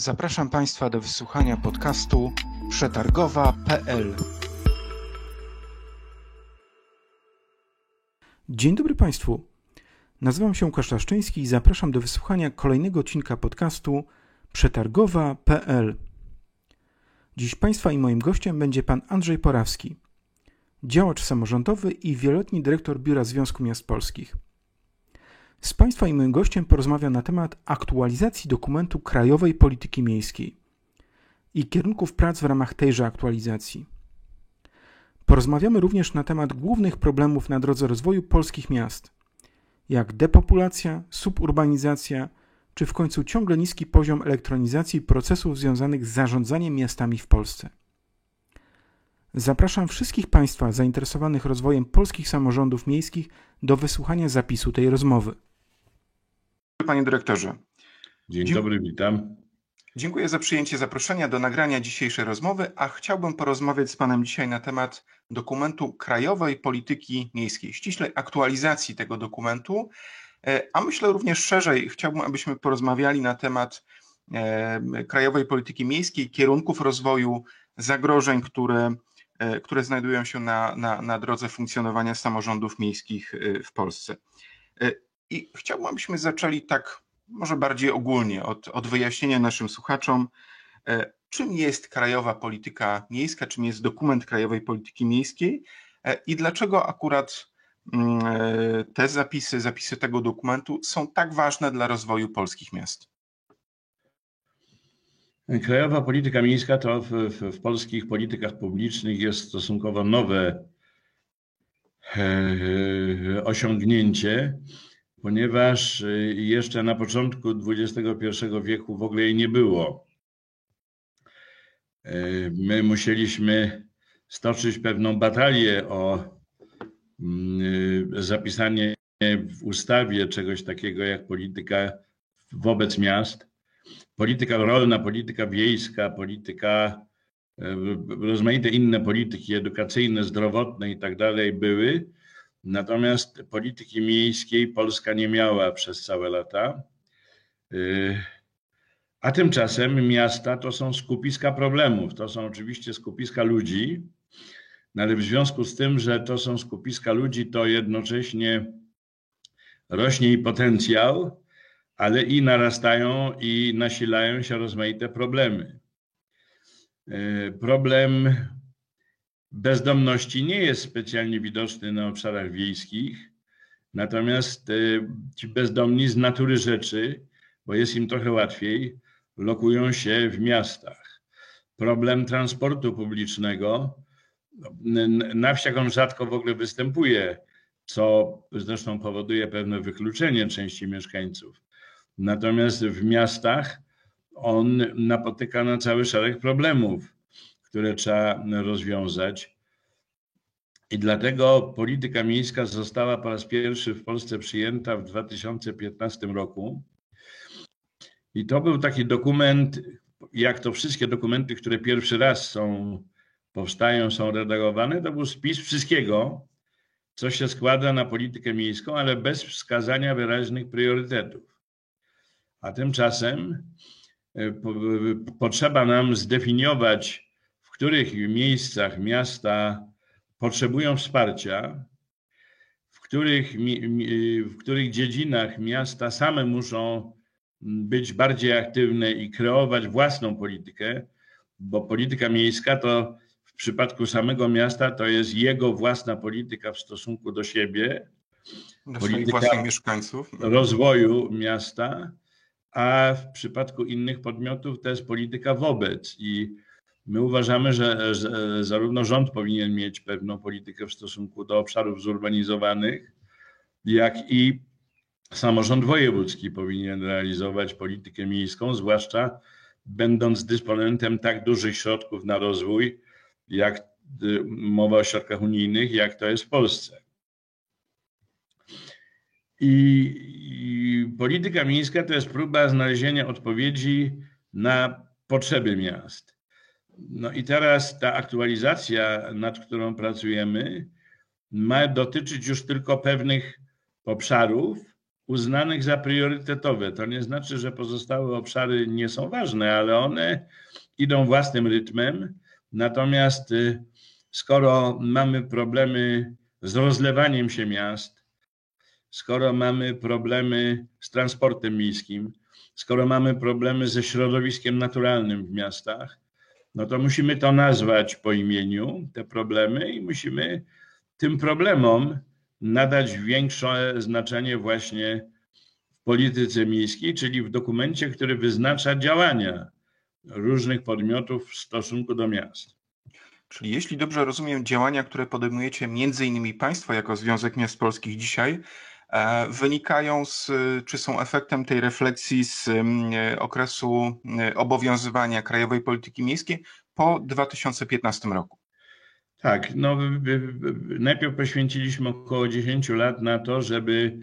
Zapraszam Państwa do wysłuchania podcastu przetargowa.pl. Dzień dobry Państwu. Nazywam się Łukasz Laszczyński i zapraszam do wysłuchania kolejnego odcinka podcastu przetargowa.pl. Dziś Państwa i moim gościem będzie Pan Andrzej Porawski, działacz samorządowy i wieloletni dyrektor Biura Związku Miast Polskich. Z Państwa i moim gościem porozmawia na temat aktualizacji dokumentu Krajowej Polityki Miejskiej i kierunków prac w ramach tejże aktualizacji. Porozmawiamy również na temat głównych problemów na drodze rozwoju polskich miast, jak depopulacja, suburbanizacja, czy w końcu ciągle niski poziom elektronizacji procesów związanych z zarządzaniem miastami w Polsce. Zapraszam wszystkich Państwa zainteresowanych rozwojem polskich samorządów miejskich do wysłuchania zapisu tej rozmowy. Panie dyrektorze. Dzień dobry, witam. Dziękuję za przyjęcie zaproszenia do nagrania dzisiejszej rozmowy, a chciałbym porozmawiać z Panem dzisiaj na temat dokumentu Krajowej Polityki Miejskiej, ściślej aktualizacji tego dokumentu, e, a myślę również szerzej, chciałbym, abyśmy porozmawiali na temat e, Krajowej Polityki Miejskiej, kierunków rozwoju, zagrożeń, które, e, które znajdują się na, na, na drodze funkcjonowania samorządów miejskich w Polsce. I chciałbym, abyśmy zaczęli tak może bardziej ogólnie od, od wyjaśnienia naszym słuchaczom, e, czym jest krajowa polityka miejska, czym jest dokument krajowej polityki miejskiej e, i dlaczego akurat mm, e, te zapisy, zapisy tego dokumentu są tak ważne dla rozwoju polskich miast. Krajowa polityka miejska to w, w, w polskich politykach publicznych jest stosunkowo nowe osiągnięcie ponieważ y, jeszcze na początku XXI wieku w ogóle jej nie było. Y, my musieliśmy stoczyć pewną batalię o mm, y, zapisanie w ustawie czegoś takiego jak polityka wobec miast. Polityka rolna, polityka wiejska, polityka, rozmaite inne polityki edukacyjne, zdrowotne i tak dalej były Natomiast polityki miejskiej Polska nie miała przez całe lata. Y, a tymczasem miasta to są skupiska problemów, to są oczywiście skupiska ludzi, no ale w związku z tym, że to są skupiska ludzi, to jednocześnie rośnie i potencjał, ale i narastają i nasilają się rozmaite problemy. Y, problem bezdomności nie jest specjalnie widoczny na obszarach wiejskich, natomiast e, ci bezdomni z natury rzeczy, bo jest im trochę łatwiej, lokują się w miastach. Problem transportu publicznego, na wsiach on rzadko w ogóle występuje, co zresztą powoduje pewne wykluczenie części mieszkańców. Natomiast w miastach on napotyka na cały szereg problemów które trzeba rozwiązać. I dlatego polityka miejska została po raz pierwszy w Polsce przyjęta w 2015 roku. I to był taki dokument, jak to wszystkie dokumenty, które pierwszy raz są, powstają, są redagowane, to był spis wszystkiego, co się składa na politykę miejską, ale bez wskazania wyraźnych priorytetów. A tymczasem e, potrzeba nam zdefiniować których miejscach miasta potrzebują wsparcia, w których, w których dziedzinach miasta same muszą być bardziej aktywne i kreować własną politykę, bo polityka miejska to w przypadku samego miasta to jest jego własna polityka w stosunku do siebie, do polityka własnych mieszkańców, rozwoju miasta, a w przypadku innych podmiotów to jest polityka wobec i My uważamy, że, że zarówno rząd powinien mieć pewną politykę w stosunku do obszarów zurbanizowanych, jak i samorząd wojewódzki powinien realizować politykę miejską, zwłaszcza będąc dysponentem tak dużych środków na rozwój, jak y, mowa o środkach unijnych, jak to jest w Polsce. I, I, polityka miejska to jest próba znalezienia odpowiedzi na potrzeby miast. No i teraz ta aktualizacja, nad którą pracujemy, ma dotyczyć już tylko pewnych obszarów, uznanych za priorytetowe. To nie znaczy, że pozostałe obszary nie są ważne, ale one idą własnym rytmem. Natomiast y, skoro mamy problemy z rozlewaniem się miast, skoro mamy problemy z transportem miejskim, skoro mamy problemy ze środowiskiem naturalnym w miastach, no to musimy to nazwać po imieniu, te problemy, i musimy tym problemom nadać większe znaczenie właśnie w polityce miejskiej, czyli w dokumencie, który wyznacza działania różnych podmiotów w stosunku do miast. Czyli jeśli dobrze rozumiem, działania, które podejmujecie między innymi Państwo jako Związek Miast Polskich dzisiaj, wynikają z, czy są efektem tej refleksji z okresu obowiązywania krajowej polityki miejskiej po 2015 roku? Tak, no najpierw poświęciliśmy około 10 lat na to, żeby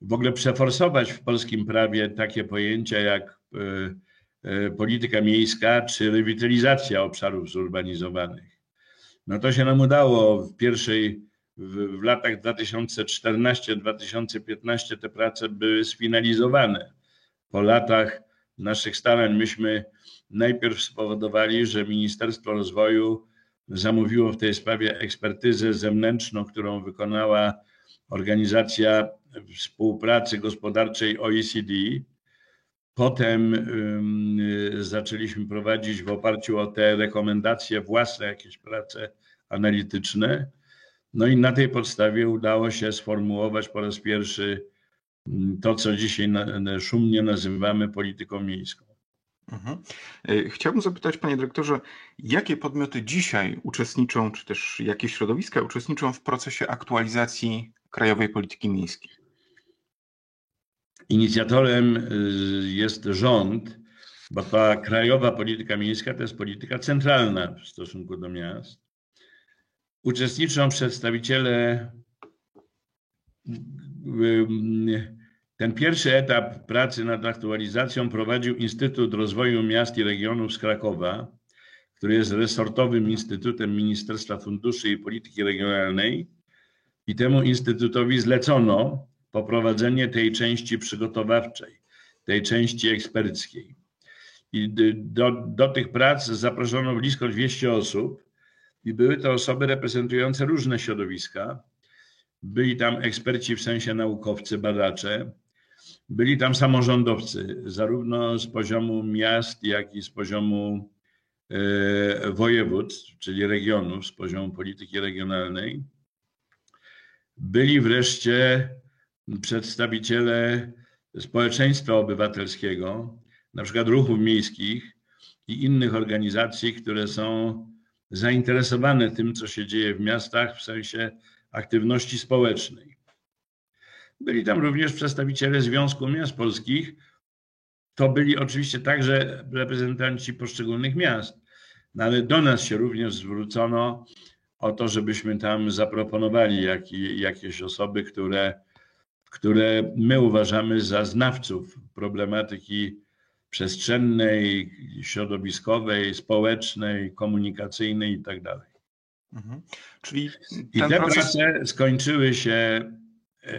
w ogóle przeforsować w polskim prawie takie pojęcia jak e, e, polityka miejska czy rewitalizacja obszarów zurbanizowanych. No to się nam udało w pierwszej, w, w latach 2014-2015 te prace były sfinalizowane. Po latach naszych starań myśmy najpierw spowodowali, że Ministerstwo Rozwoju zamówiło w tej sprawie ekspertyzę zewnętrzną, którą wykonała Organizacja Współpracy Gospodarczej OECD. Potem zaczęliśmy prowadzić w oparciu o te rekomendacje własne jakieś prace analityczne. No i na tej podstawie udało się sformułować po raz pierwszy to, co dzisiaj szumnie nazywamy polityką miejską. Mhm. E, chciałbym zapytać, panie dyrektorze, jakie podmioty dzisiaj uczestniczą, czy też jakie środowiska uczestniczą w procesie aktualizacji krajowej polityki miejskiej? Inicjatorem y, jest rząd, bo ta krajowa polityka miejska to jest polityka centralna w stosunku do miast. Uczestniczą przedstawiciele ten pierwszy etap pracy nad aktualizacją prowadził Instytut Rozwoju Miast i Regionów z Krakowa, który jest resortowym instytutem Ministerstwa Funduszy i Polityki Regionalnej. I temu instytutowi zlecono poprowadzenie tej części przygotowawczej, tej części eksperckiej. I do, do tych prac zaproszono blisko 200 osób, i były to osoby reprezentujące różne środowiska. Byli tam eksperci w sensie naukowcy, badacze, byli tam samorządowcy, zarówno z poziomu miast, jak i z poziomu e, województw, czyli regionów, z poziomu polityki regionalnej. Byli wreszcie przedstawiciele społeczeństwa obywatelskiego, na przykład ruchów miejskich i innych organizacji, które są zainteresowane tym, co się dzieje w miastach w sensie aktywności społecznej. Byli tam również przedstawiciele Związku Miast Polskich. To byli oczywiście także reprezentanci poszczególnych miast, no ale do nas się również zwrócono o to, żebyśmy tam zaproponowali jak, jakieś osoby, które, które my uważamy za znawców problematyki przestrzennej, środowiskowej, społecznej, komunikacyjnej itd. Tak mhm. Czyli I te proces... prace skończyły się E,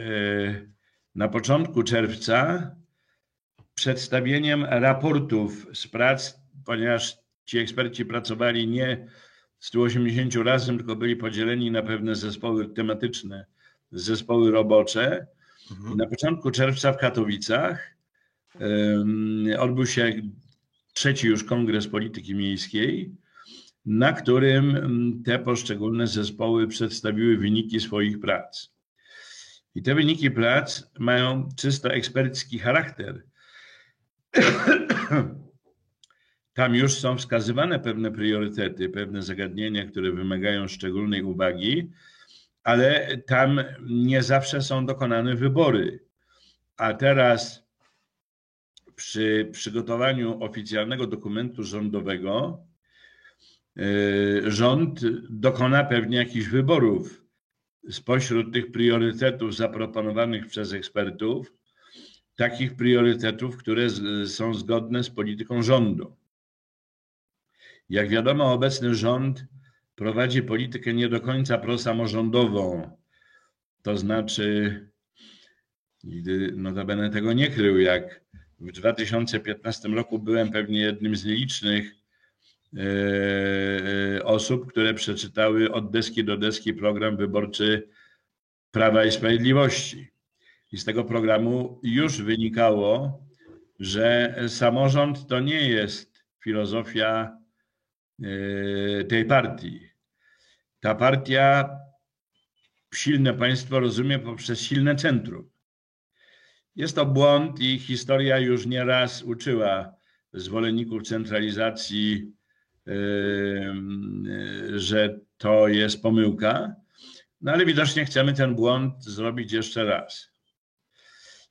na początku czerwca przedstawieniem raportów z prac, ponieważ ci eksperci pracowali nie 180 razem, tylko byli podzieleni na pewne zespoły tematyczne, zespoły robocze. Mhm. Na początku czerwca w Katowicach odbył się trzeci już Kongres Polityki Miejskiej, na którym te poszczególne zespoły przedstawiły wyniki swoich prac. I te wyniki prac mają czysto ekspercki charakter. Tam już są wskazywane pewne priorytety, pewne zagadnienia, które wymagają szczególnej uwagi, ale tam nie zawsze są dokonane wybory. A teraz przy przygotowaniu oficjalnego dokumentu rządowego y, rząd dokona pewnie jakichś wyborów spośród tych priorytetów zaproponowanych przez ekspertów, takich priorytetów, które są zgodne z polityką rządu. Jak wiadomo, obecny rząd prowadzi politykę nie do końca prosamorządową, to znaczy notabene tego nie krył, jak w 2015 roku byłem pewnie jednym z nielicznych e, osób, które przeczytały od deski do deski program wyborczy Prawa i Sprawiedliwości. I z tego programu już wynikało, że samorząd to nie jest filozofia e, tej partii. Ta partia silne państwo rozumie poprzez silne centrum. Jest to błąd i historia już nieraz uczyła zwolenników centralizacji, że to jest pomyłka, no ale widocznie chcemy ten błąd zrobić jeszcze raz.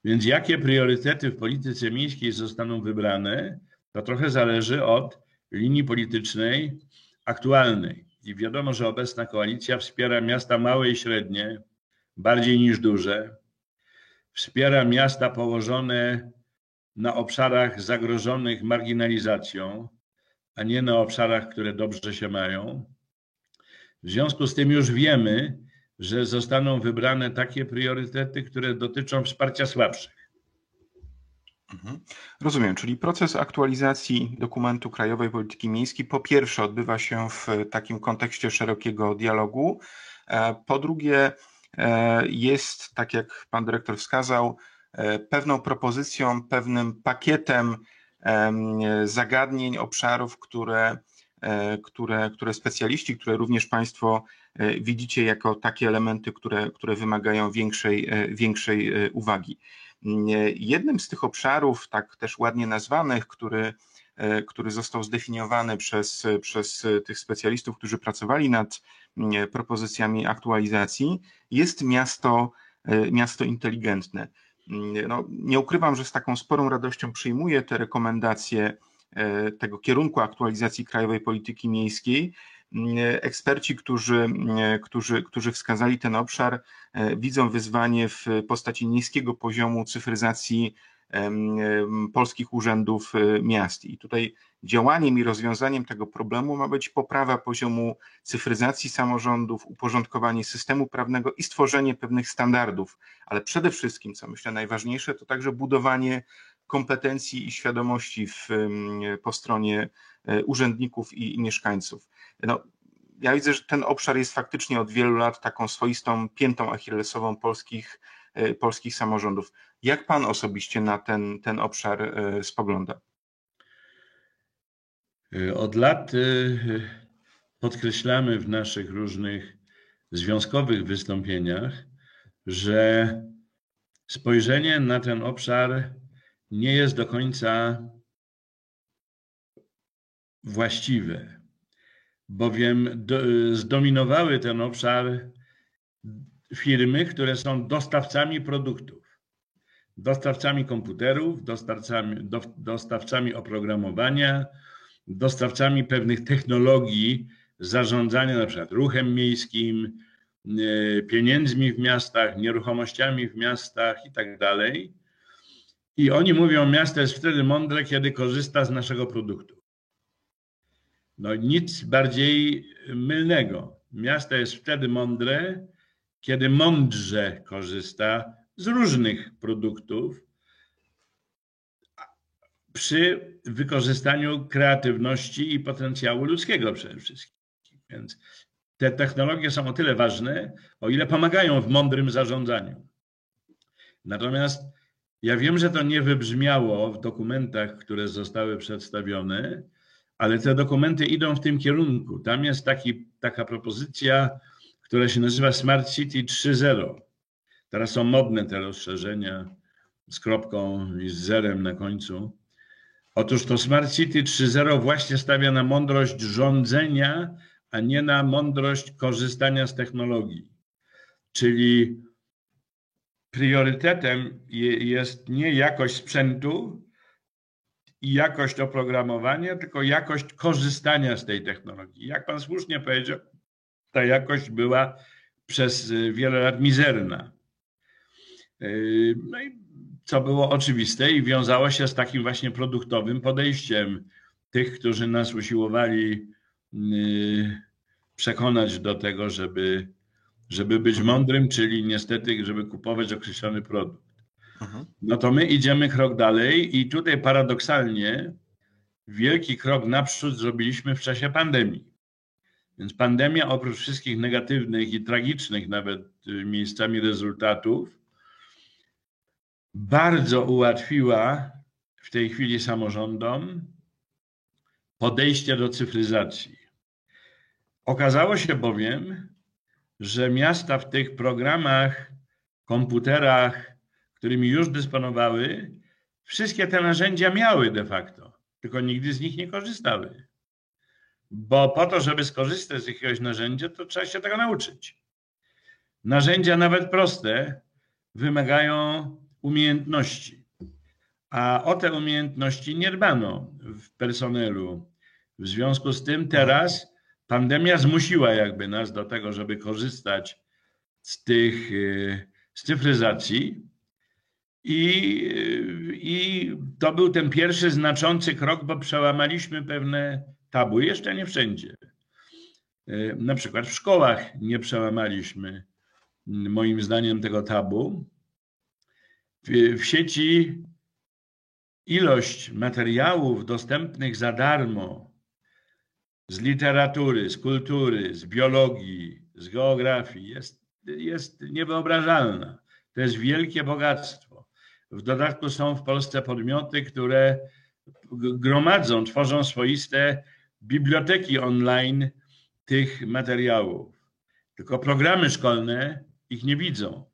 Więc jakie priorytety w polityce miejskiej zostaną wybrane, to trochę zależy od linii politycznej aktualnej. I wiadomo, że obecna koalicja wspiera miasta małe i średnie bardziej niż duże. Wspiera miasta położone na obszarach zagrożonych marginalizacją, a nie na obszarach, które dobrze się mają. W związku z tym już wiemy, że zostaną wybrane takie priorytety, które dotyczą wsparcia słabszych. Mhm. Rozumiem, czyli proces aktualizacji dokumentu Krajowej Polityki Miejskiej po pierwsze odbywa się w takim kontekście szerokiego dialogu, e, po drugie jest, tak jak pan dyrektor wskazał, e, pewną propozycją, pewnym pakietem zagadnień, obszarów, które, które, które specjaliści, które również Państwo widzicie jako takie elementy, które, które wymagają większej, większej uwagi. Jednym z tych obszarów, tak też ładnie nazwanych, który, e, który został zdefiniowany przez, przez tych specjalistów, którzy pracowali nad propozycjami aktualizacji, jest miasto, e, miasto inteligentne. No, nie ukrywam, że z taką sporą radością przyjmuję te rekomendacje e, tego kierunku aktualizacji krajowej polityki miejskiej, Eksperci, którzy, którzy, którzy wskazali ten obszar, e, widzą wyzwanie w postaci niskiego poziomu cyfryzacji polskich urzędów e, miast. I tutaj działaniem i rozwiązaniem tego problemu ma być poprawa poziomu cyfryzacji samorządów, uporządkowanie systemu prawnego i stworzenie pewnych standardów, ale przede wszystkim, co myślę najważniejsze, to także budowanie kompetencji i świadomości w, po stronie e, urzędników i, i mieszkańców. No, ja widzę, że ten obszar jest faktycznie od wielu lat taką swoistą piętą achillesową polskich, e, polskich samorządów. Jak pan osobiście na ten, ten obszar e, spogląda? Od lat podkreślamy w naszych różnych związkowych wystąpieniach, że spojrzenie na ten obszar nie jest do końca właściwe, bowiem do, zdominowały ten obszar firmy, które są dostawcami produktów, dostawcami komputerów, dostawcami, do, dostawcami oprogramowania, dostawcami pewnych technologii zarządzania na przykład ruchem miejskim, e, pieniędzmi w miastach, nieruchomościami w miastach i tak dalej. I oni mówią, miasto jest wtedy mądre, kiedy korzysta z naszego produktu. No nic bardziej mylnego. Miasto jest wtedy mądre, kiedy mądrze korzysta z różnych produktów przy wykorzystaniu kreatywności i potencjału ludzkiego przede wszystkim. Więc te technologie są o tyle ważne, o ile pomagają w mądrym zarządzaniu. Natomiast ja wiem, że to nie wybrzmiało w dokumentach, które zostały przedstawione, ale te dokumenty idą w tym kierunku. Tam jest taki, taka propozycja, która się nazywa Smart City 3.0. Teraz są modne te rozszerzenia z kropką i z zerem na końcu. Otóż to Smart City 3.0 właśnie stawia na mądrość rządzenia, a nie na mądrość korzystania z technologii. Czyli priorytetem jest nie jakość sprzętu i jakość oprogramowania, tylko jakość korzystania z tej technologii. Jak pan słusznie powiedział, ta jakość była przez wiele lat mizerna. Yy, no i co było oczywiste i wiązało się z takim właśnie produktowym podejściem tych, którzy nas usiłowali yy, przekonać do tego, żeby żeby być mądrym, czyli niestety, żeby kupować określony produkt. Mhm. No to my idziemy krok dalej i tutaj paradoksalnie wielki krok naprzód zrobiliśmy w czasie pandemii. Więc pandemia oprócz wszystkich negatywnych i tragicznych nawet y, miejscami rezultatów bardzo ułatwiła w tej chwili samorządom podejście do cyfryzacji. Okazało się bowiem, że miasta w tych programach, komputerach, którymi już dysponowały, wszystkie te narzędzia miały de facto, tylko nigdy z nich nie korzystały. Bo po to, żeby skorzystać z jakiegoś narzędzia, to trzeba się tego nauczyć. Narzędzia, nawet proste, wymagają umiejętności. A o te umiejętności nie dbano w personelu. W związku z tym teraz pandemia zmusiła jakby nas do tego, żeby korzystać z tych, y, z cyfryzacji. I, y, I to był ten pierwszy znaczący krok, bo przełamaliśmy pewne tabu, jeszcze nie wszędzie. Y, na przykład w szkołach nie przełamaliśmy, moim zdaniem, tego tabu. W, w sieci ilość materiałów dostępnych za darmo z literatury, z kultury, z biologii, z geografii jest, jest niewyobrażalna. To jest wielkie bogactwo. W dodatku są w Polsce podmioty, które gromadzą, tworzą swoiste biblioteki online tych materiałów. Tylko programy szkolne ich nie widzą.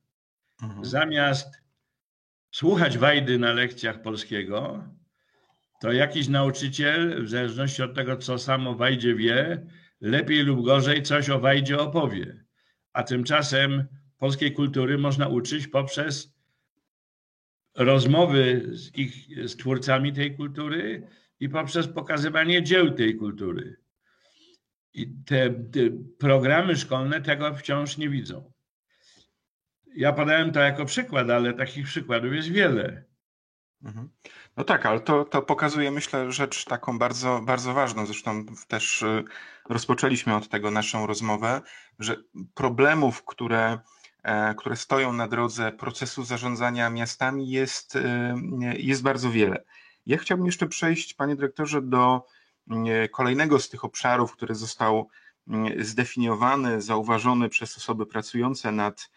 Mhm. Zamiast słuchać Wajdy na lekcjach polskiego, to jakiś nauczyciel, w zależności od tego, co sam o Wajdzie wie, lepiej lub gorzej coś o Wajdzie opowie. A tymczasem polskiej kultury można uczyć poprzez rozmowy z ich z twórcami tej kultury i poprzez pokazywanie dzieł tej kultury. I te, te programy szkolne tego wciąż nie widzą. Ja podałem to jako przykład, ale takich przykładów jest wiele. Mhm. No tak, ale to, to pokazuje, myślę, rzecz taką bardzo, bardzo ważną. Zresztą też y, rozpoczęliśmy od tego naszą rozmowę, że problemów, które, e, które stoją na drodze procesu zarządzania miastami, jest, y, jest bardzo wiele. Ja chciałbym jeszcze przejść, panie dyrektorze, do y, kolejnego z tych obszarów, który został zdefiniowany, zauważony przez osoby pracujące nad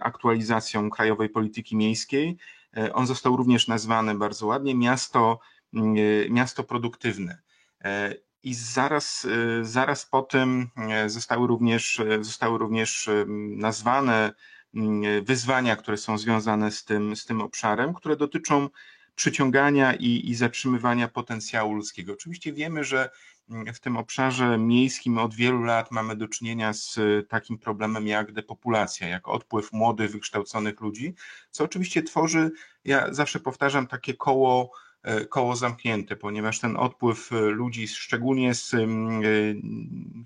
aktualizacją krajowej polityki miejskiej E, on został również nazwany bardzo ładnie miasto, mm, e, miasto produktywne. E, I zaraz, zaraz po tym zostały również, zostały również nazwane mm, wyzwania, które są związane z tym, z tym obszarem, które dotyczą przyciągania i, i zatrzymywania potencjału ludzkiego. Oczywiście wiemy, że w tym obszarze miejskim od wielu lat mamy do czynienia z takim problemem jak depopulacja, jak odpływ młodych, wykształconych ludzi, co oczywiście tworzy, ja zawsze powtarzam, takie koło, e, koło zamknięte, ponieważ ten odpływ ludzi, szczególnie z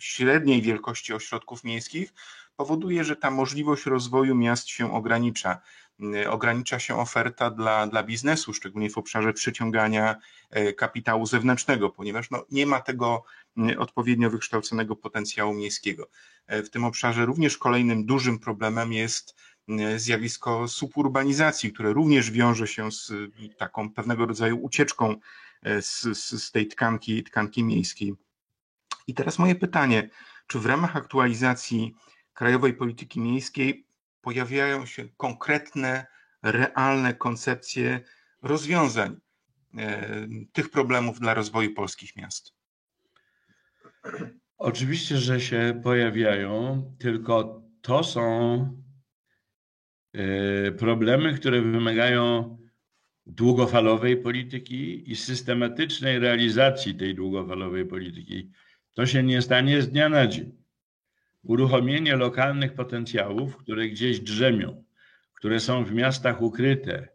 średniej wielkości ośrodków miejskich, powoduje, że ta możliwość rozwoju miast się ogranicza. Y, ogranicza się oferta dla, dla biznesu, szczególnie w obszarze przyciągania e, kapitału zewnętrznego, ponieważ no, nie ma tego y, odpowiednio wykształconego potencjału miejskiego. E, w tym obszarze również kolejnym dużym problemem jest y, zjawisko suburbanizacji, które również wiąże się z taką pewnego rodzaju ucieczką e, z, z, z tej tkanki, tkanki miejskiej. I teraz moje pytanie, czy w ramach aktualizacji krajowej polityki miejskiej pojawiają się konkretne, realne koncepcje rozwiązań e, tych problemów dla rozwoju polskich miast? Oczywiście, że się pojawiają, tylko to są e, problemy, które wymagają długofalowej polityki i systematycznej realizacji tej długofalowej polityki. To się nie stanie z dnia na dzień uruchomienie lokalnych potencjałów, które gdzieś drzemią, które są w miastach ukryte,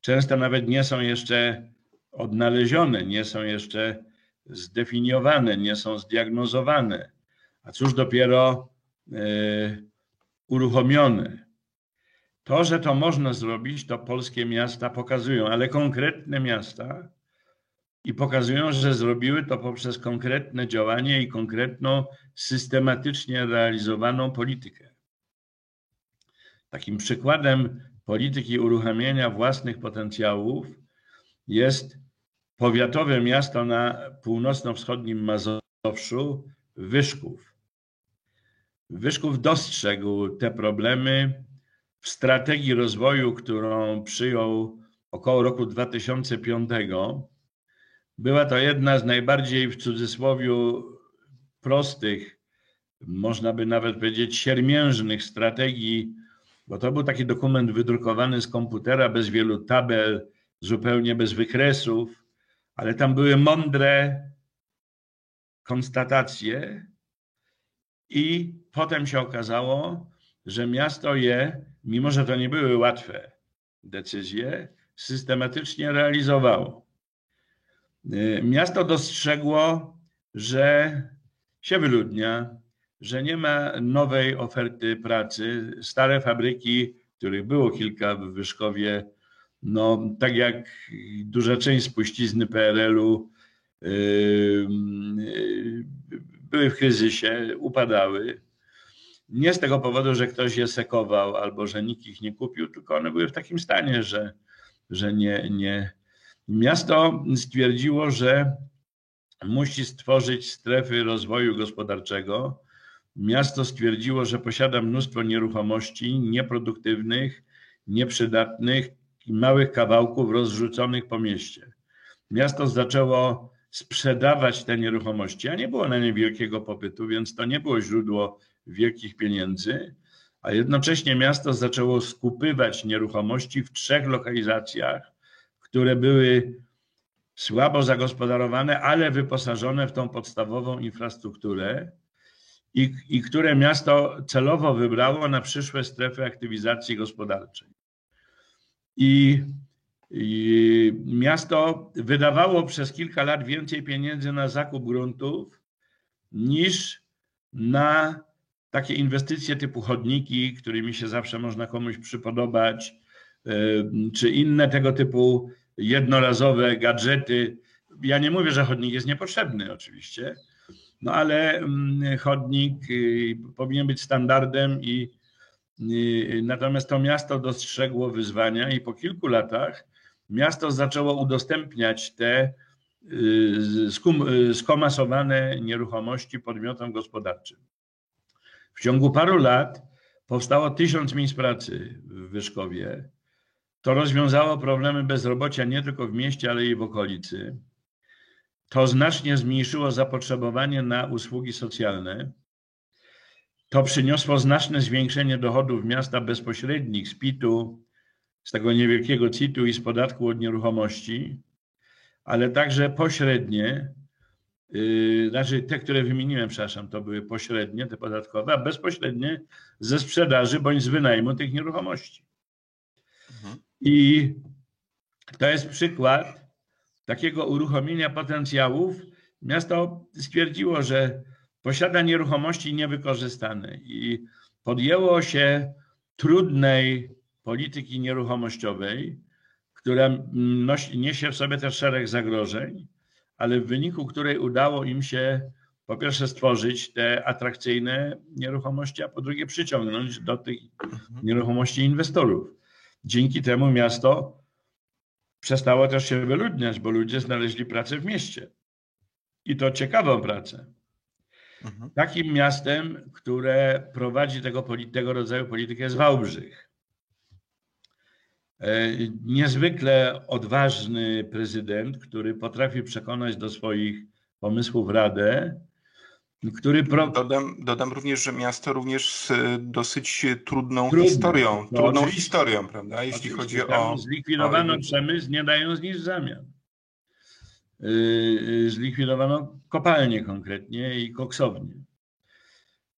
często nawet nie są jeszcze odnalezione, nie są jeszcze zdefiniowane, nie są zdiagnozowane, a cóż dopiero e, uruchomione. To, że to można zrobić, to polskie miasta pokazują, ale konkretne miasta i pokazują, że zrobiły to poprzez konkretne działanie i konkretną, systematycznie realizowaną politykę. Takim przykładem polityki uruchamiania własnych potencjałów jest powiatowe miasto na północno-wschodnim Mazowszu, Wyszków. Wyszków dostrzegł te problemy w strategii rozwoju, którą przyjął około roku 2005. Była to jedna z najbardziej w cudzysłowie prostych, można by nawet powiedzieć siermiężnych strategii, bo to był taki dokument wydrukowany z komputera, bez wielu tabel, zupełnie bez wykresów, ale tam były mądre konstatacje, i potem się okazało, że miasto je, mimo że to nie były łatwe decyzje, systematycznie realizowało. Y, miasto dostrzegło, że się wyludnia, że nie ma nowej oferty pracy. Stare fabryki, których było kilka w Wyszkowie, no tak jak duża część spuścizny PRL-u, yy, yy, były w kryzysie, upadały. Nie z tego powodu, że ktoś je sekował albo że nikt ich nie kupił, tylko one były w takim stanie, że, że nie, nie. Miasto stwierdziło, że musi stworzyć strefy rozwoju gospodarczego. Miasto stwierdziło, że posiada mnóstwo nieruchomości nieproduktywnych, nieprzydatnych i małych kawałków rozrzuconych po mieście. Miasto zaczęło sprzedawać te nieruchomości, a nie było na nie wielkiego popytu, więc to nie było źródło wielkich pieniędzy, a jednocześnie miasto zaczęło skupywać nieruchomości w trzech lokalizacjach, które były słabo zagospodarowane, ale wyposażone w tą podstawową infrastrukturę i, i które miasto celowo wybrało na przyszłe strefy aktywizacji gospodarczej. I i miasto wydawało przez kilka lat więcej pieniędzy na zakup gruntów niż na takie inwestycje typu chodniki, którymi się zawsze można komuś przypodobać, czy inne tego typu jednorazowe gadżety. Ja nie mówię, że chodnik jest niepotrzebny, oczywiście, no ale mm, chodnik y, powinien być standardem i natomiast to miasto dostrzegło wyzwania i po kilku latach miasto zaczęło udostępniać te y, y, skomasowane nieruchomości podmiotom gospodarczym. W ciągu paru lat powstało tysiąc miejsc pracy w Wyszkowie. To rozwiązało problemy bezrobocia nie tylko w mieście, ale i w okolicy. To znacznie zmniejszyło zapotrzebowanie na usługi socjalne. To przyniosło znaczne zwiększenie dochodów miasta bezpośrednich z PIT-u, z tego niewielkiego CIT-u i z podatku od nieruchomości, ale także pośrednie, yy, znaczy te, które wymieniłem, przepraszam, to były pośrednie, te podatkowe, a bezpośrednie ze sprzedaży bądź z wynajmu tych nieruchomości. I to jest przykład takiego uruchomienia potencjałów. Miasto stwierdziło, że posiada nieruchomości niewykorzystane i podjęło się trudnej polityki nieruchomościowej, która nosi, niesie w sobie też szereg zagrożeń, ale w wyniku której udało im się po pierwsze stworzyć te atrakcyjne nieruchomości, a po drugie przyciągnąć do tych mhm. nieruchomości inwestorów. Dzięki temu miasto przestało też się wyludniać, bo ludzie znaleźli pracę w mieście. I to ciekawą pracę. Mhm. Takim miastem, które prowadzi tego, tego rodzaju politykę jest Wałbrzych. E, niezwykle odważny prezydent, który potrafi przekonać do swoich pomysłów Radę, który. Pro... Dodam, dodam również, że miasto również z dosyć trudną Trudne. historią. No, trudną oczywiście. historią, prawda? Jeśli chodzi o. Zlikwidowano o... przemysł, nie dając nic w zamian. Yy, zlikwidowano kopalnie konkretnie i koksownie.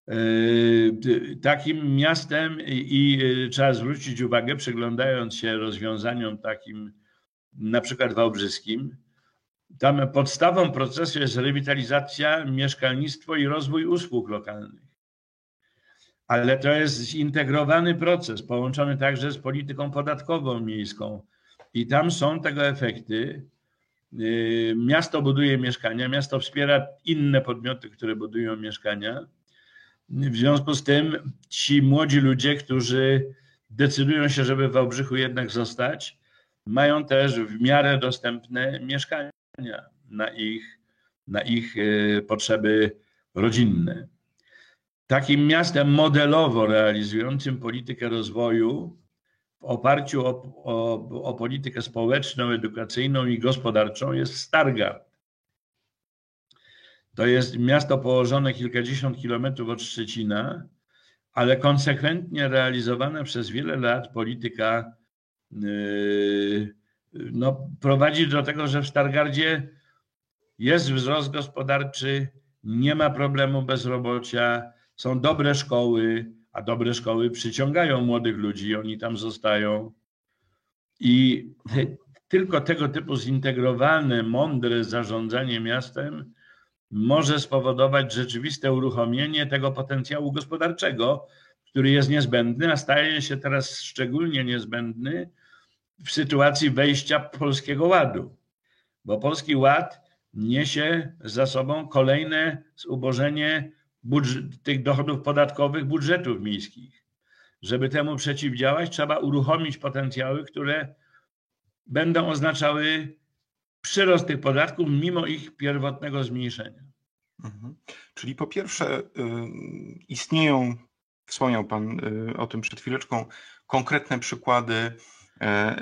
Yy, takim miastem i trzeba zwrócić uwagę, przyglądając się rozwiązaniom takim na przykład wałbrzyskim, tam podstawą procesu jest rewitalizacja, mieszkalnictwo i rozwój usług lokalnych. Ale to jest zintegrowany proces, połączony także z polityką podatkową miejską. I tam są tego efekty. Yy, miasto buduje mieszkania, miasto wspiera inne podmioty, które budują mieszkania w związku z tym ci młodzi ludzie, którzy decydują się, żeby w Wałbrzychu jednak zostać, mają też w miarę dostępne mieszkania na ich, na ich e, potrzeby rodzinne. Takim miastem modelowo realizującym politykę rozwoju w oparciu o, o, o politykę społeczną, edukacyjną i gospodarczą jest Stargard. To jest miasto położone kilkadziesiąt kilometrów od Szczecina, ale konsekwentnie realizowana przez wiele lat polityka yy, no, prowadzi do tego, że w Stargardzie jest wzrost gospodarczy, nie ma problemu bezrobocia, są dobre szkoły, a dobre szkoły przyciągają młodych ludzi, oni tam zostają. I tylko tego typu zintegrowane, mądre zarządzanie miastem może spowodować rzeczywiste uruchomienie tego potencjału gospodarczego, który jest niezbędny, a staje się teraz szczególnie niezbędny w sytuacji wejścia Polskiego Ładu. Bo Polski Ład niesie za sobą kolejne zubożenie tych dochodów podatkowych budżetów miejskich. Żeby temu przeciwdziałać, trzeba uruchomić potencjały, które będą oznaczały przyrost tych podatków mimo ich pierwotnego zmniejszenia. Mhm. Czyli po pierwsze, y, istnieją, wspomniał Pan y, o tym przed chwileczką, konkretne przykłady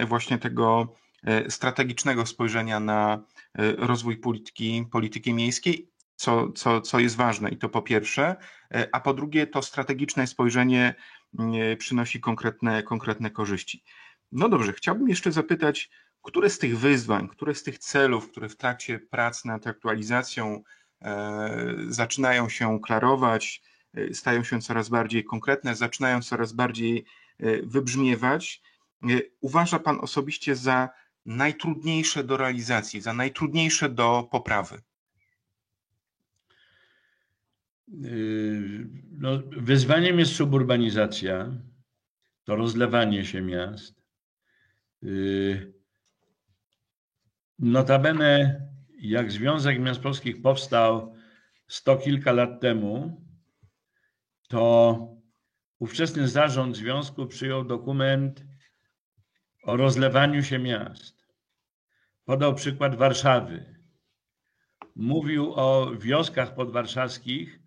właśnie tego e, strategicznego spojrzenia na e, rozwój polityki, polityki miejskiej, co, co, co jest ważne i to po pierwsze, a po drugie to strategiczne spojrzenie przynosi konkretne, konkretne korzyści. No dobrze, chciałbym jeszcze zapytać, które z tych wyzwań, które z tych celów, które w trakcie prac nad aktualizacją e, zaczynają się klarować, e, stają się coraz bardziej konkretne, zaczynają coraz bardziej e, wybrzmiewać, uważa Pan osobiście za najtrudniejsze do realizacji, za najtrudniejsze do poprawy? No, wyzwaniem jest suburbanizacja, to rozlewanie się miast. Notabene, jak Związek Miast Polskich powstał sto kilka lat temu, to ówczesny zarząd związku przyjął dokument o rozlewaniu się miast. Podał przykład Warszawy. Mówił o wioskach podwarszawskich,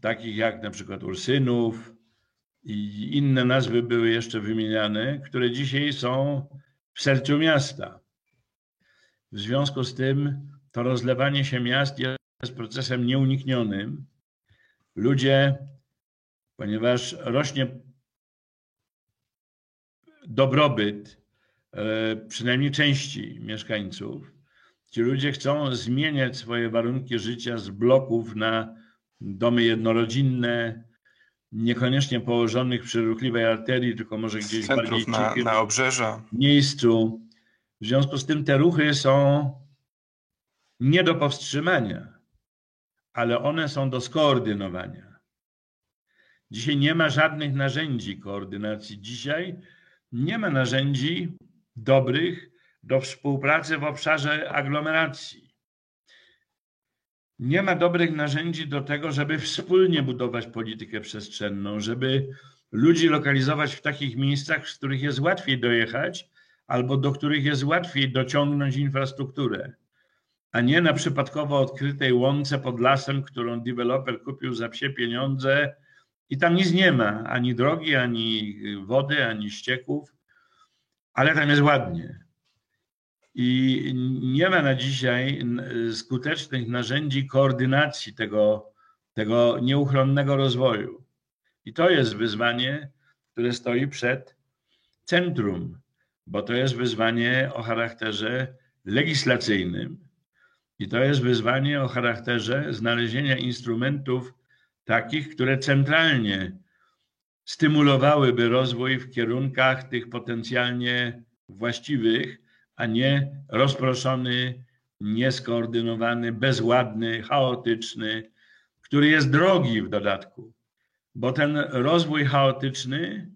takich jak na przykład Ursynów i inne nazwy były jeszcze wymieniane, które dzisiaj są w sercu miasta. W związku z tym to rozlewanie się miast jest procesem nieuniknionym. Ludzie, ponieważ rośnie dobrobyt e, przynajmniej części mieszkańców, ci ludzie chcą zmieniać swoje warunki życia z bloków na domy jednorodzinne, niekoniecznie położonych przy ruchliwej arterii, tylko może gdzieś bardziej na, na obrzeża. miejscu. W związku z tym te ruchy są nie do powstrzymania, ale one są do skoordynowania. Dzisiaj nie ma żadnych narzędzi koordynacji. Dzisiaj nie ma narzędzi dobrych do współpracy w obszarze aglomeracji. Nie ma dobrych narzędzi do tego, żeby wspólnie budować politykę przestrzenną, żeby ludzi lokalizować w takich miejscach, z których jest łatwiej dojechać, albo do których jest łatwiej dociągnąć infrastrukturę, a nie na przypadkowo odkrytej łące pod lasem, którą deweloper kupił za psie pieniądze i tam nic nie ma, ani drogi, ani wody, ani ścieków, ale tam jest ładnie. I nie ma na dzisiaj skutecznych narzędzi koordynacji tego, tego nieuchronnego rozwoju. I to jest wyzwanie, które stoi przed centrum bo to jest wyzwanie o charakterze legislacyjnym i to jest wyzwanie o charakterze znalezienia instrumentów takich, które centralnie stymulowałyby rozwój w kierunkach tych potencjalnie właściwych, a nie rozproszony, nieskoordynowany, bezładny, chaotyczny, który jest drogi w dodatku, bo ten rozwój chaotyczny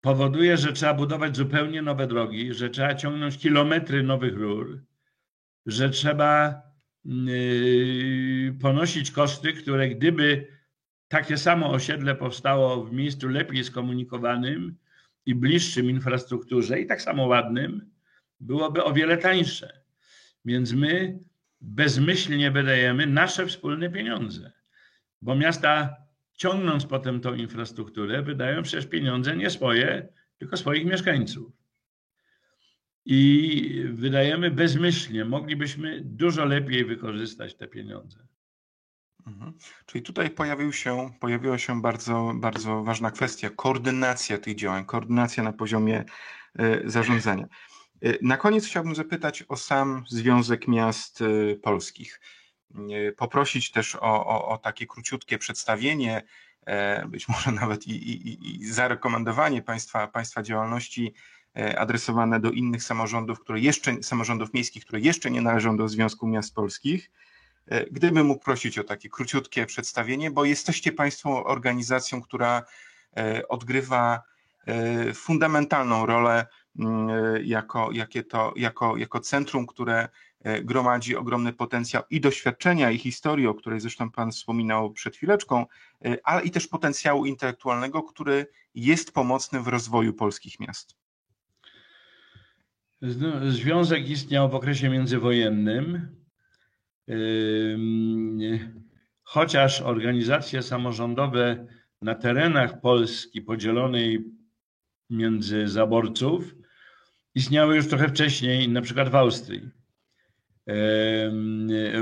powoduje, że trzeba budować zupełnie nowe drogi, że trzeba ciągnąć kilometry nowych rur, że trzeba ponosić koszty, które gdyby takie samo osiedle powstało w miejscu lepiej skomunikowanym i bliższym infrastrukturze i tak samo ładnym, byłoby o wiele tańsze. Więc my bezmyślnie wydajemy nasze wspólne pieniądze, bo miasta ciągnąc potem tą infrastrukturę, wydają przecież pieniądze nie swoje, tylko swoich mieszkańców. I wydajemy bezmyślnie. Moglibyśmy dużo lepiej wykorzystać te pieniądze. Mhm. Czyli tutaj pojawił się, pojawiła się bardzo, bardzo ważna kwestia koordynacja tych działań, koordynacja na poziomie e, zarządzania. E, na koniec chciałbym zapytać o sam Związek Miast e, Polskich. Poprosić też o, o, o takie króciutkie przedstawienie, być może nawet i, i, i zarekomendowanie państwa, państwa działalności adresowane do innych samorządów, które jeszcze, samorządów miejskich, które jeszcze nie należą do Związku Miast Polskich E, gdybym mógł prosić o takie króciutkie przedstawienie, bo jesteście Państwo organizacją, która e, odgrywa e, fundamentalną rolę mm, jako, jakie to, jako, jako centrum, które gromadzi ogromny potencjał i doświadczenia, i historii, o której zresztą Pan wspominał przed chwileczką, ale i też potencjału intelektualnego, który jest pomocny w rozwoju polskich miast. Związek istniał w okresie międzywojennym chociaż organizacje samorządowe na terenach Polski podzielonej między zaborców istniały już trochę wcześniej, na przykład w Austrii.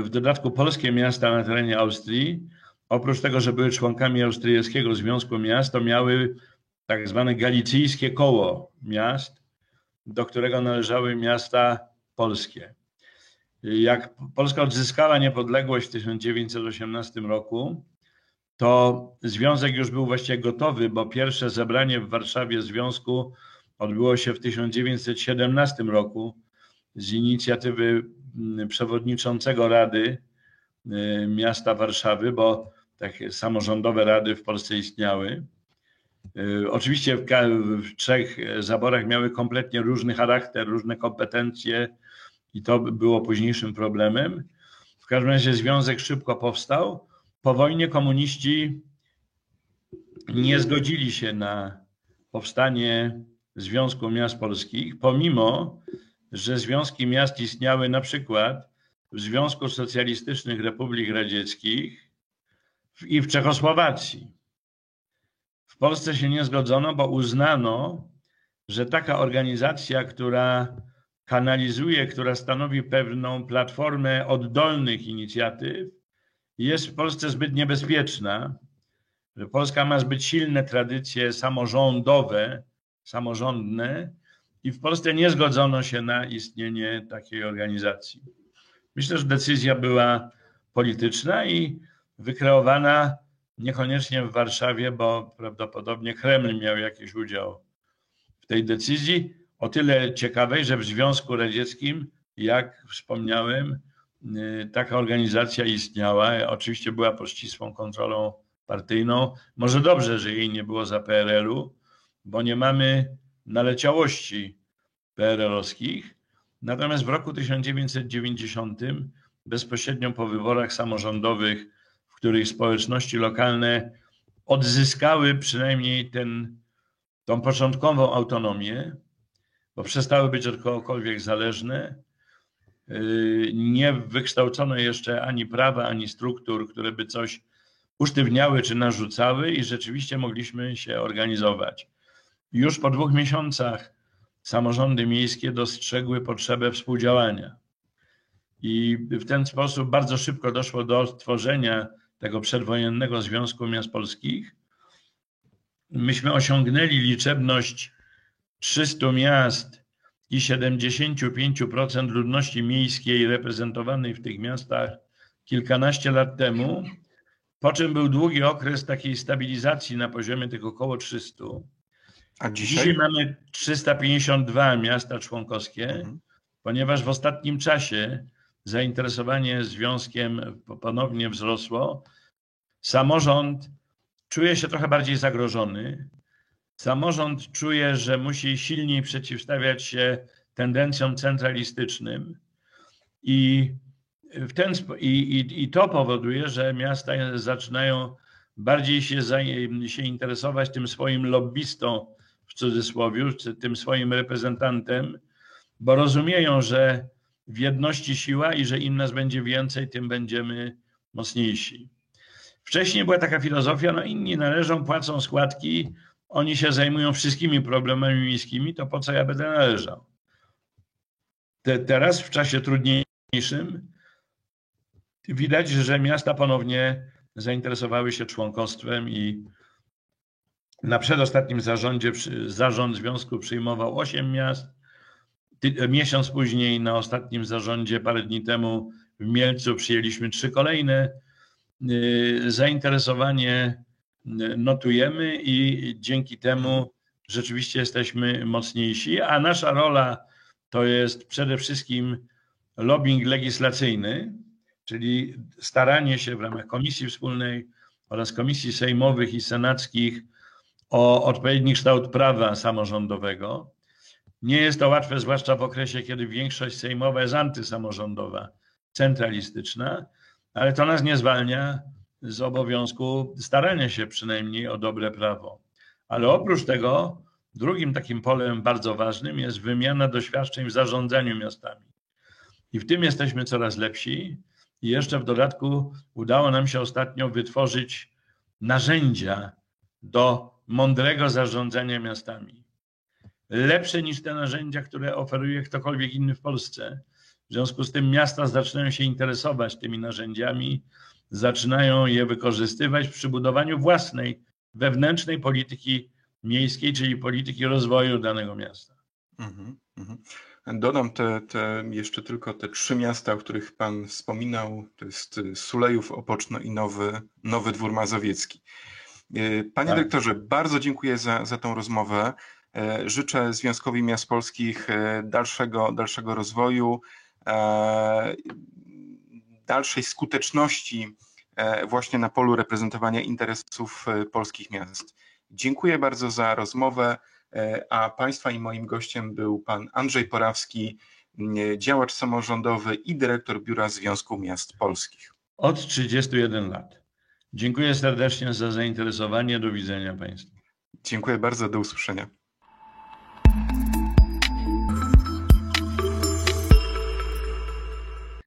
W dodatku polskie miasta na terenie Austrii, oprócz tego, że były członkami Austriackiego Związku Miast, to miały tak zwane galicyjskie koło miast, do którego należały miasta polskie. Jak Polska odzyskała niepodległość w 1918 roku, to związek już był właściwie gotowy, bo pierwsze zebranie w Warszawie związku odbyło się w 1917 roku z inicjatywy mm, przewodniczącego Rady y, Miasta Warszawy, bo takie samorządowe rady w Polsce istniały. Y, oczywiście w, trzech zaborach miały kompletnie różny charakter, różne kompetencje, i to było późniejszym problemem. W każdym razie związek szybko powstał. Po wojnie komuniści nie zgodzili się na powstanie Związku Miast Polskich, pomimo że związki miast istniały na przykład w Związku Socjalistycznych Republik Radzieckich i w Czechosłowacji. W Polsce się nie zgodzono, bo uznano, że taka organizacja, która kanalizuje, która stanowi pewną platformę oddolnych inicjatyw, jest w Polsce zbyt niebezpieczna, Polska ma zbyt silne tradycje samorządowe, samorządne i w Polsce nie zgodzono się na istnienie takiej organizacji. Myślę, że decyzja była polityczna i wykreowana niekoniecznie w Warszawie, bo prawdopodobnie Kreml miał jakiś udział w tej decyzji o tyle ciekawej, że w Związku Radzieckim, jak wspomniałem, y, taka organizacja istniała. Oczywiście była pod ścisłą kontrolą partyjną. Może dobrze, że jej nie było za PRL-u, bo nie mamy naleciałości PRL-owskich. Natomiast w roku 1990, bezpośrednio po wyborach samorządowych, których społeczności lokalne odzyskały przynajmniej ten, tą początkową autonomię, bo przestały być od kogokolwiek zależne. Yy, nie wykształcono jeszcze ani prawa, ani struktur, które by coś usztywniały czy narzucały, i rzeczywiście mogliśmy się organizować. Już po dwóch miesiącach samorządy miejskie dostrzegły potrzebę współdziałania. I w ten sposób bardzo szybko doszło do stworzenia tego przedwojennego Związku Miast Polskich. Myśmy osiągnęli liczebność 300 miast i 75% ludności miejskiej reprezentowanej w tych miastach kilkanaście lat temu, po czym był długi okres takiej stabilizacji na poziomie tych około 300. A dzisiaj? dzisiaj mamy 352 miasta członkowskie, mhm. ponieważ w ostatnim czasie zainteresowanie związkiem ponownie wzrosło. Samorząd czuje się trochę bardziej zagrożony. Samorząd czuje, że musi silniej przeciwstawiać się tendencjom centralistycznym i, w ten, i, i, i to powoduje, że miasta zaczynają bardziej się, się interesować tym swoim lobbystą, w cudzysłowie, czy tym swoim reprezentantem, bo rozumieją, że w jedności siła i że im nas będzie więcej, tym będziemy mocniejsi. Wcześniej była taka filozofia, no inni należą, płacą składki, oni się zajmują wszystkimi problemami miejskimi, to po co ja będę należał? Te, teraz w czasie trudniejszym widać, że miasta ponownie zainteresowały się członkostwem i na przedostatnim zarządzie zarząd związku przyjmował 8 miast. Miesiąc później na ostatnim zarządzie, parę dni temu w Mielcu przyjęliśmy trzy kolejne. Y, zainteresowanie y, notujemy i dzięki temu rzeczywiście jesteśmy mocniejsi, a nasza rola to jest przede wszystkim lobbying legislacyjny, czyli staranie się w ramach Komisji Wspólnej oraz Komisji Sejmowych i Senackich o odpowiedni kształt prawa samorządowego. Nie jest to łatwe, zwłaszcza w okresie, kiedy większość sejmowa jest antysamorządowa, centralistyczna, ale to nas nie zwalnia z obowiązku starania się przynajmniej o dobre prawo. Ale oprócz tego, drugim takim polem bardzo ważnym jest wymiana doświadczeń w zarządzaniu miastami. I w tym jesteśmy coraz lepsi. I jeszcze w dodatku udało nam się ostatnio wytworzyć narzędzia do mądrego zarządzania miastami. Lepsze niż te narzędzia, które oferuje ktokolwiek inny w Polsce. W związku z tym miasta zaczynają się interesować tymi narzędziami, zaczynają je wykorzystywać przy budowaniu własnej, wewnętrznej polityki miejskiej, czyli polityki rozwoju danego miasta. Mm -hmm. Dodam te, te, jeszcze tylko te trzy miasta, o których Pan wspominał. To jest Sulejów, Opoczno i Nowy, Nowy Dwór Mazowiecki. E, panie tak. dyrektorze, bardzo dziękuję za, za tą rozmowę. E, życzę Związkowi Miast Polskich e, dalszego, dalszego rozwoju, dalszej skuteczności właśnie na polu reprezentowania interesów polskich miast. Dziękuję bardzo za rozmowę. E, a Państwa i moim gościem był Pan Andrzej Porawski, działacz samorządowy i dyrektor Biura Związku Miast Polskich. Od 31 lat. Dziękuję serdecznie za zainteresowanie. Do widzenia Państwu. Dziękuję bardzo. Do usłyszenia.